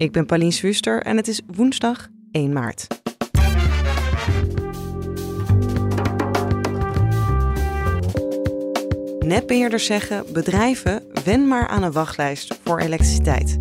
Ik ben Pauline Swuster en het is woensdag 1 maart. Netbeheerders zeggen: bedrijven, wen maar aan een wachtlijst voor elektriciteit.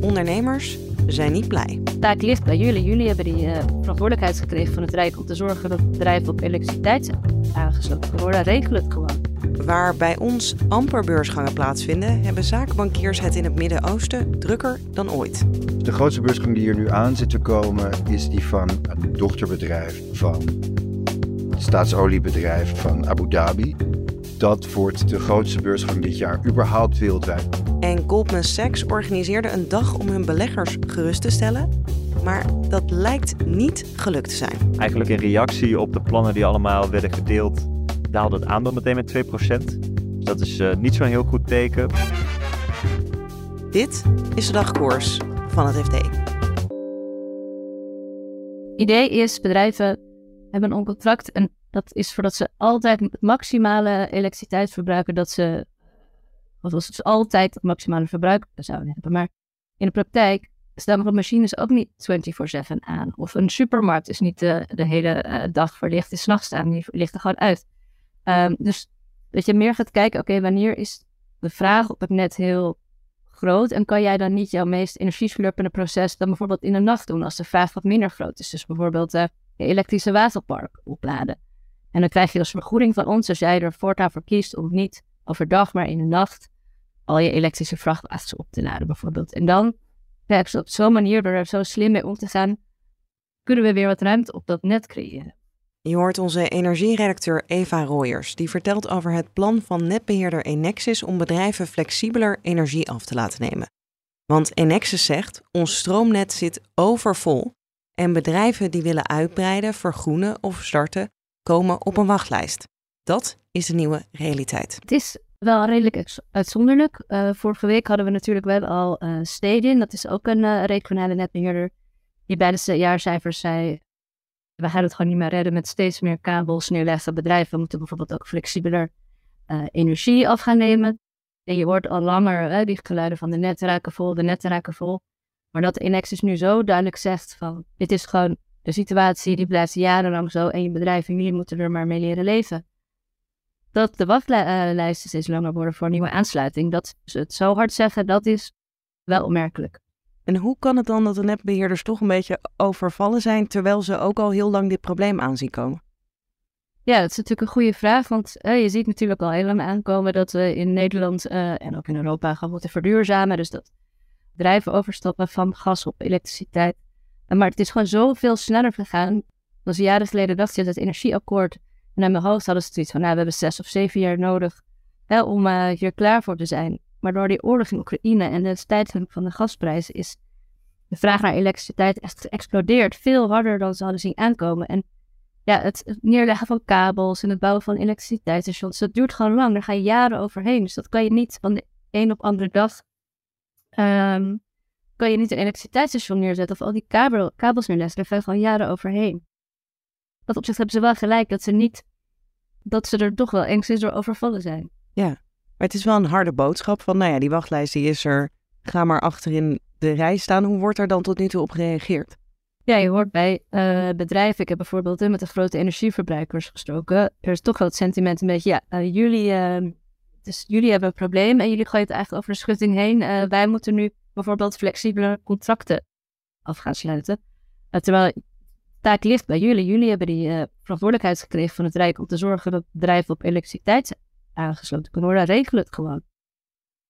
Ondernemers zijn niet blij. taak ligt bij jullie. Jullie hebben die uh, verantwoordelijkheid gekregen van het Rijk om te zorgen dat bedrijven op elektriciteit zijn aangesloten worden. Regel. Waar bij ons amper beursgangen plaatsvinden, hebben zakenbankiers het in het Midden-Oosten drukker dan ooit. De grootste beursgang die hier nu aan zit te komen is die van een dochterbedrijf van het staatsoliebedrijf van Abu Dhabi. Dat wordt de grootste beursgang dit jaar überhaupt wereldwijd. En Goldman Sachs organiseerde een dag om hun beleggers gerust te stellen. Maar dat lijkt niet gelukt te zijn. Eigenlijk in reactie op de plannen die allemaal werden gedeeld, daalde het aandeel meteen met 2%. Dus dat is uh, niet zo'n heel goed teken. Dit is de dagkoers van het FD. Idee is, bedrijven hebben een contract en dat is voordat ze altijd het maximale elektriciteit verbruiken dat ze, of als ze altijd het maximale verbruik zouden hebben. Maar in de praktijk staan machines ook niet 24/7 aan. Of een supermarkt is niet de, de hele uh, dag verlicht, is nachts staan, die ligt er gewoon uit. Um, dus dat je meer gaat kijken, oké, wanneer is de vraag op het net heel groot en kan jij dan niet jouw meest energieslurpende proces dan bijvoorbeeld in de nacht doen als de vraag wat minder groot is. Dus bijvoorbeeld uh, je elektrische waterpark opladen. En dan krijg je als vergoeding van ons, als jij er voortaan voor kiest om niet overdag, maar in de nacht al je elektrische vrachtwagens op te laden bijvoorbeeld. En dan kijk ze op zo'n manier, door er zo slim mee om te gaan, kunnen we weer wat ruimte op dat net creëren. Je hoort onze energieredacteur Eva Royers, die vertelt over het plan van netbeheerder Enexis om bedrijven flexibeler energie af te laten nemen. Want Enexis zegt: ons stroomnet zit overvol en bedrijven die willen uitbreiden, vergroenen of starten, komen op een wachtlijst. Dat is de nieuwe realiteit. Het is wel redelijk uitzonderlijk. Uh, vorige week hadden we natuurlijk wel al uh, Stedin, dat is ook een uh, regionale netbeheerder, die bij de jaarcijfers zei: we gaan het gewoon niet meer redden met steeds meer kabels neerleggen. Bedrijven moeten bijvoorbeeld ook flexibeler energie af gaan nemen. En je hoort al langer die geluiden van de netten raken vol, de netten raken vol. Maar dat Inexis nu zo duidelijk zegt van dit is gewoon de situatie, die blijft jarenlang zo en je bedrijf en jullie moeten er maar mee leren leven. Dat de wachtlijsten steeds langer worden voor nieuwe aansluiting, dat ze het zo hard zeggen, dat is wel opmerkelijk. En hoe kan het dan dat de netbeheerders toch een beetje overvallen zijn, terwijl ze ook al heel lang dit probleem aanzien komen? Ja, dat is natuurlijk een goede vraag, want je ziet natuurlijk al heel lang aankomen dat we in Nederland uh, en ook in Europa gaan moeten verduurzamen. Dus dat bedrijven overstappen van gas op elektriciteit. Maar het is gewoon zoveel sneller gegaan. Als jaren geleden dacht je dat het energieakkoord. En mijn hoofd hadden ze zoiets van, nou, we hebben zes of zeven jaar nodig hè, om uh, hier klaar voor te zijn. Maar door die oorlog in Oekraïne en de stijging van de gasprijzen is de vraag naar elektriciteit echt geëxplodeerd. Veel harder dan ze hadden zien aankomen. En ja, het neerleggen van kabels en het bouwen van elektriciteitsstations, dat duurt gewoon lang. Daar ga je jaren overheen. Dus dat kan je niet van de een op andere dag um, kan je niet een elektriciteitsstation neerzetten of al die kabel, kabels neerleggen. Daar ga je gewoon jaren overheen. Dat op zich hebben ze wel gelijk dat ze niet, dat ze er toch wel enigszins door overvallen zijn. Ja, maar het is wel een harde boodschap van, nou ja, die wachtlijst die is er, ga maar achterin de rij staan. Hoe wordt er dan tot nu toe op gereageerd? Ja, je hoort bij uh, bedrijven, ik heb bijvoorbeeld met de grote energieverbruikers gesproken, er is toch wel het sentiment een beetje, ja, uh, jullie, uh, dus jullie hebben een probleem en jullie gooien het eigenlijk over de schutting heen. wij moeten nu bijvoorbeeld flexibele contracten af gaan sluiten. Terwijl taak ligt bij jullie. Jullie hebben die verantwoordelijkheid gekregen van het Rijk om te zorgen dat bedrijven op elektriciteit aangesloten kunnen worden. Regel het gewoon.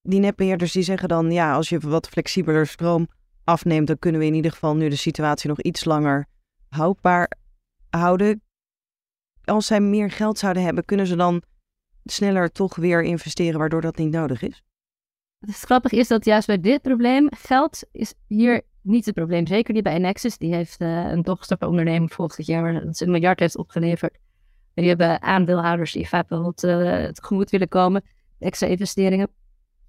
Die netbeheerders die zeggen dan, ja, als je wat flexibeler stroom afneemt, dan kunnen we in ieder geval nu de situatie nog iets langer houdbaar houden. Als zij meer geld zouden hebben, kunnen ze dan sneller toch weer investeren, waardoor dat niet nodig is? Het grappige is dat juist bij dit probleem geld is hier niet het probleem. Zeker niet bij Nexus. Die heeft uh, een dochsteronderneming volgend jaar dat een miljard heeft opgeleverd. Die hebben aandeelhouders die vaak wat uh, tegemoet willen komen. Extra investeringen.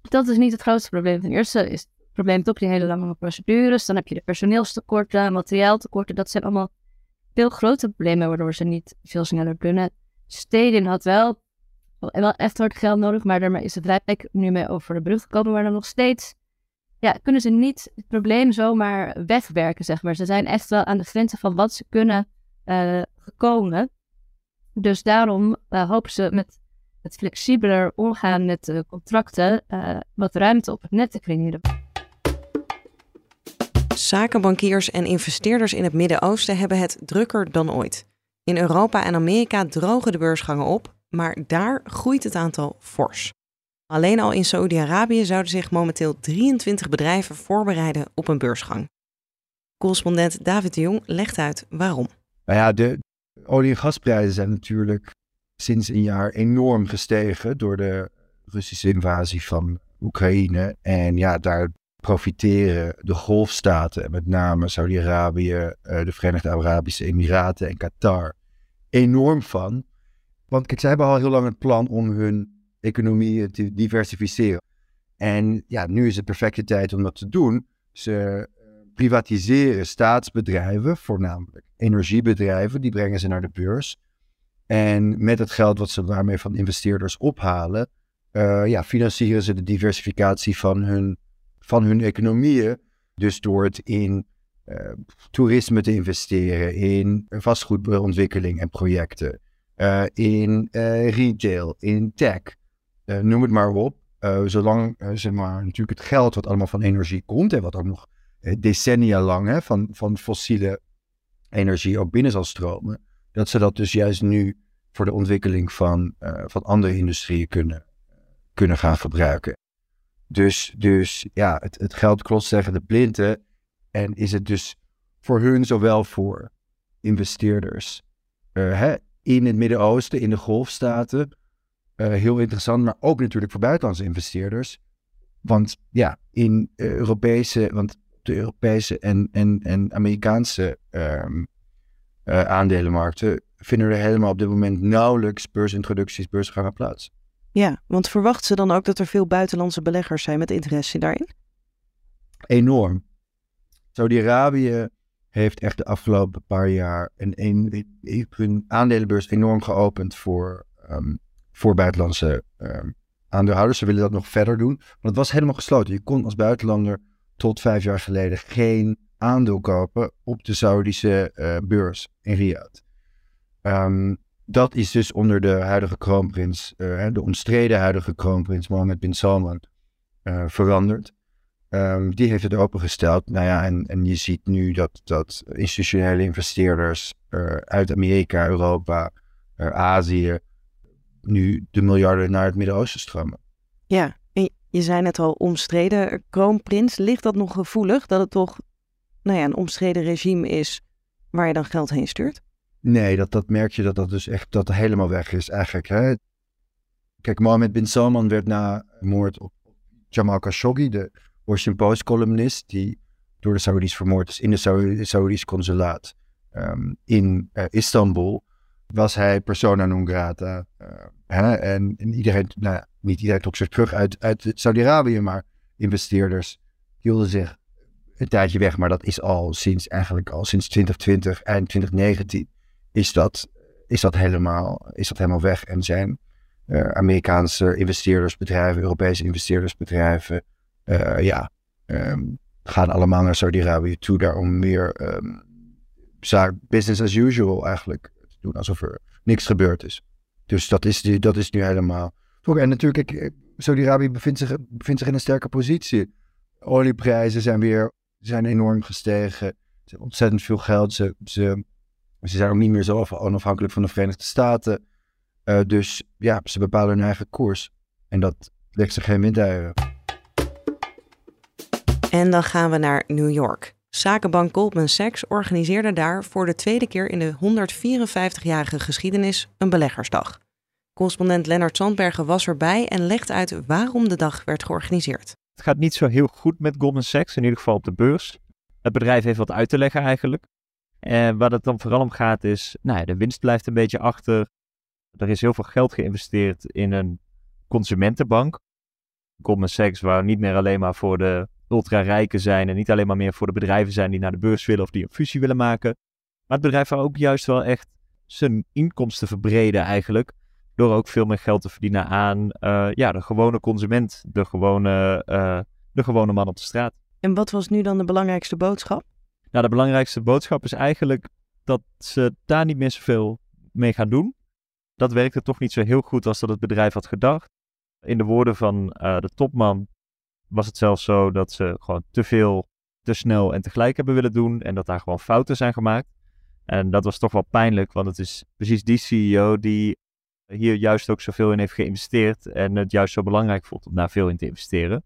Dat is niet het grootste probleem. Ten eerste is het probleem toch die hele lange procedures. Dan heb je de personeelstekorten, materiaaltekorten. Dat zijn allemaal veel grotere problemen waardoor ze niet veel sneller kunnen. Steden had wel, wel echt hard geld nodig, maar daarmee is het Rijk nu mee over de brug gekomen. Maar dan nog steeds ja, kunnen ze niet het probleem zomaar wegwerken, zeg maar. Ze zijn echt wel aan de grenzen van wat ze kunnen gekomen. Dus daarom uh, hopen ze met het flexibeler omgaan met de contracten uh, wat ruimte op het net te creëren. Zakenbankiers en investeerders in het Midden-Oosten hebben het drukker dan ooit. In Europa en Amerika drogen de beursgangen op, maar daar groeit het aantal fors. Alleen al in Saoedi-Arabië zouden zich momenteel 23 bedrijven voorbereiden op een beursgang. Correspondent David de Jong legt uit waarom. Nou ja, de olie- en gasprijzen zijn natuurlijk sinds een jaar enorm gestegen door de Russische invasie van Oekraïne. En ja, daar profiteren de golfstaten, met name Saudi-Arabië, eh, de Verenigde Arabische Emiraten en Qatar, enorm van. Want kijk, zij hebben al heel lang het plan om hun economie te diversificeren. En ja, nu is het perfecte tijd om dat te doen. Ze privatiseren staatsbedrijven, voornamelijk energiebedrijven, die brengen ze naar de beurs. En met het geld wat ze daarmee van investeerders ophalen, uh, ja, financieren ze de diversificatie van hun, van hun economieën. Dus door het in uh, toerisme te investeren, in vastgoedontwikkeling en projecten, uh, in retail, in tech. Eh, noem het maar op. Zolang zeg maar, natuurlijk het geld wat allemaal van energie komt en wat ook nog decennia lang hè, van, van fossiele energie ook binnen zal stromen, dat ze dat dus juist nu voor de ontwikkeling van, van andere industrieën kunnen, kunnen gaan gebruiken. Dus, dus ja, het, het geld klopt tegen de blinden en is het dus voor hun zowel voor investeerders hè, in het Midden-Oosten, in de golfstaten, uh, heel interessant, maar ook natuurlijk voor buitenlandse investeerders. Want ja, in Europese, want de Europese en, en, en Amerikaanse um, uh, aandelenmarkten vinden er helemaal op dit moment nauwelijks beursintroducties, beursgangen plaats. Ja, want verwacht ze dan ook dat er veel buitenlandse beleggers zijn met interesse daarin? Enorm. Saudi-Arabië heeft echt de afgelopen paar jaar een, een, hun aandelenbeurs enorm geopend voor um, voor buitenlandse uh, aandeelhouders. Ze willen dat nog verder doen. Want het was helemaal gesloten. Je kon als buitenlander tot vijf jaar geleden geen aandeel kopen op de Saudische uh, beurs in Riyadh. Um, dat is dus onder de huidige kroonprins, uh, de omstreden huidige kroonprins Mohammed bin Salman, uh, veranderd. Um, die heeft het opengesteld. Nou ja, en, en je ziet nu dat, dat institutionele investeerders uit Amerika, Europa, Azië, nu de miljarden naar het Midden-Oosten stromen. Ja, je zei net al omstreden kroonprins. Ligt dat nog gevoelig dat het toch nou ja, een omstreden regime is waar je dan geld heen stuurt? Nee, dat, dat merk je dat dat dus echt dat helemaal weg is eigenlijk. Hè? Kijk, Mohammed bin Salman werd na moord op Jamal Khashoggi, de Washington Post columnist, die door de Saudis vermoord is in de Saudische consulaat um, in uh, Istanbul was hij persona non grata. Uh, hè? En, en, iedereen, nou, niet iedereen trok zich terug uit, uit Saudi-Arabië, maar investeerders hielden zich een tijdje weg. Maar dat is al sinds eigenlijk al sinds 2020, eind 2019, is dat, is dat, helemaal, is dat helemaal weg. En zijn Amerikaanse investeerdersbedrijven, Europese investeerdersbedrijven, uh, ja, um, gaan allemaal naar Saudi-Arabië toe daar om meer um, business as usual eigenlijk doen alsof er niks gebeurd is. Dus dat is, dat is nu helemaal. En natuurlijk, eh, Saudi-Arabië bevindt zich, bevindt zich in een sterke positie. Olieprijzen zijn weer zijn enorm gestegen. Ze hebben ontzettend veel geld. Ze, ze, ze zijn ook niet meer zo onafhankelijk van de Verenigde Staten. Uh, dus ja, ze bepalen hun eigen koers. En dat legt zich geen windeieren. En dan gaan we naar New York. Zakenbank Goldman Sachs organiseerde daar voor de tweede keer in de 154-jarige geschiedenis een beleggersdag. Correspondent Lennart Zandbergen was erbij en legt uit waarom de dag werd georganiseerd. Het gaat niet zo heel goed met Goldman Sachs, in ieder geval op de beurs. het bedrijf heeft wat uit te leggen eigenlijk. En waar het dan vooral om gaat is, nou ja, de winst blijft een beetje achter. Er is heel veel geld geïnvesteerd in een consumentenbank. Goldman Sachs waar niet meer alleen maar voor de ultra-rijken zijn en niet alleen maar meer voor de bedrijven zijn die naar de beurs willen of die een fusie willen maken. Maar het bedrijf wil ook juist wel echt zijn inkomsten verbreden eigenlijk. Door ook veel meer geld te verdienen aan uh, ja, de gewone consument, de gewone, uh, de gewone man op de straat. En wat was nu dan de belangrijkste boodschap? Nou, de belangrijkste boodschap is eigenlijk dat ze daar niet meer zoveel mee gaan doen. Dat werkte toch niet zo heel goed als dat het bedrijf had gedacht. In de woorden van uh, de topman was het zelfs zo dat ze gewoon te veel, te snel en tegelijk hebben willen doen. En dat daar gewoon fouten zijn gemaakt. En dat was toch wel pijnlijk, want het is precies die CEO die hier juist ook zoveel in heeft geïnvesteerd. En het juist zo belangrijk vond om daar veel in te investeren.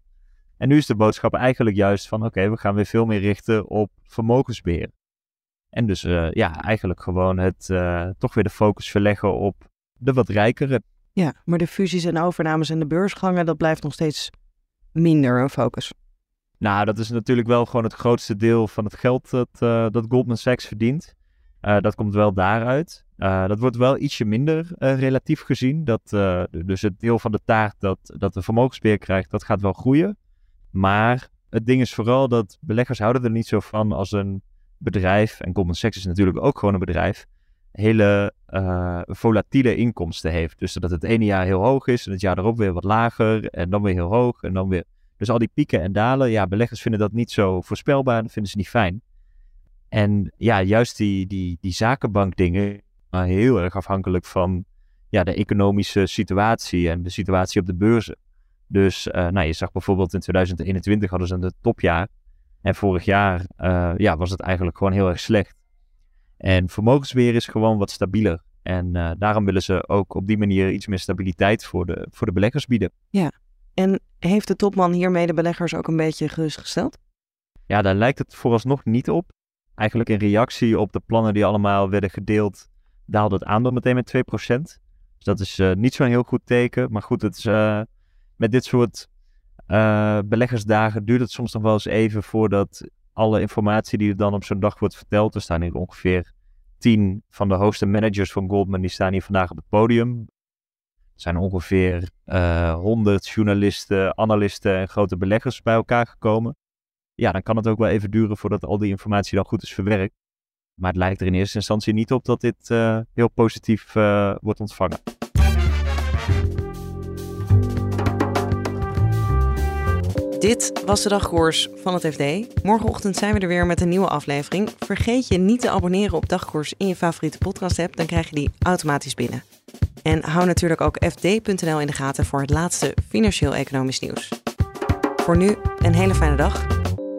En nu is de boodschap eigenlijk juist van oké, we gaan weer veel meer richten op vermogensbeheer. En dus uh, ja, eigenlijk gewoon het uh, toch weer de focus verleggen op de wat rijkere. Ja, maar de fusies en overnames en de beursgangen, dat blijft nog steeds minder een focus. Nou, dat is natuurlijk wel gewoon het grootste deel van het geld dat, uh, dat Goldman Sachs verdient. Dat komt wel daaruit. dat wordt wel ietsje minder relatief gezien. Dat, dus het deel van de taart dat, dat de vermogensbeheer krijgt, dat gaat wel groeien. Maar het ding is vooral dat beleggers houden er niet zo van als een bedrijf, en Goldman Sachs is natuurlijk ook gewoon een bedrijf, hele volatiele inkomsten heeft. Dus dat het ene jaar heel hoog is en het jaar erop weer wat lager en dan weer heel hoog en dan weer... Dus al die pieken en dalen, ja, beleggers vinden dat niet zo voorspelbaar, dat vinden ze niet fijn. En ja, juist die, die, die zakenbankdingen, maar heel erg afhankelijk van ja, de economische situatie en de situatie op de beurzen. Dus uh, nou, je zag bijvoorbeeld in 2021 hadden ze een topjaar. En vorig jaar uh, ja, was het eigenlijk gewoon heel erg slecht. En vermogensbeheer is gewoon wat stabieler. En uh, daarom willen ze ook op die manier iets meer stabiliteit voor de, voor de beleggers bieden. Ja, en heeft de topman hiermee de beleggers ook een beetje gerustgesteld? Ja, daar lijkt het vooralsnog niet op. Eigenlijk in reactie op de plannen die allemaal werden gedeeld, daalde het aandeel meteen met 2%. Dus dat is uh, niet zo'n heel goed teken. Maar goed, het is, uh, met dit soort uh, beleggersdagen duurt het soms nog wel eens even voordat alle informatie die er dan op zo'n dag wordt verteld. Er staan hier ongeveer tien van de hoogste managers van Goldman, die staan hier vandaag op het podium. Er zijn ongeveer 100 journalisten, analisten en grote beleggers bij elkaar gekomen. Ja, dan kan het ook wel even duren voordat al die informatie dan goed is verwerkt. Maar het lijkt er in eerste instantie niet op dat dit uh, heel positief uh, wordt ontvangen. Dit was de dagkoers van het FD. Morgenochtend zijn we er weer met een nieuwe aflevering. Vergeet je niet te abonneren op dagkoers in je favoriete podcast app, dan krijg je die automatisch binnen. En hou natuurlijk ook fd.nl in de gaten voor het laatste financieel-economisch nieuws. Voor nu een hele fijne dag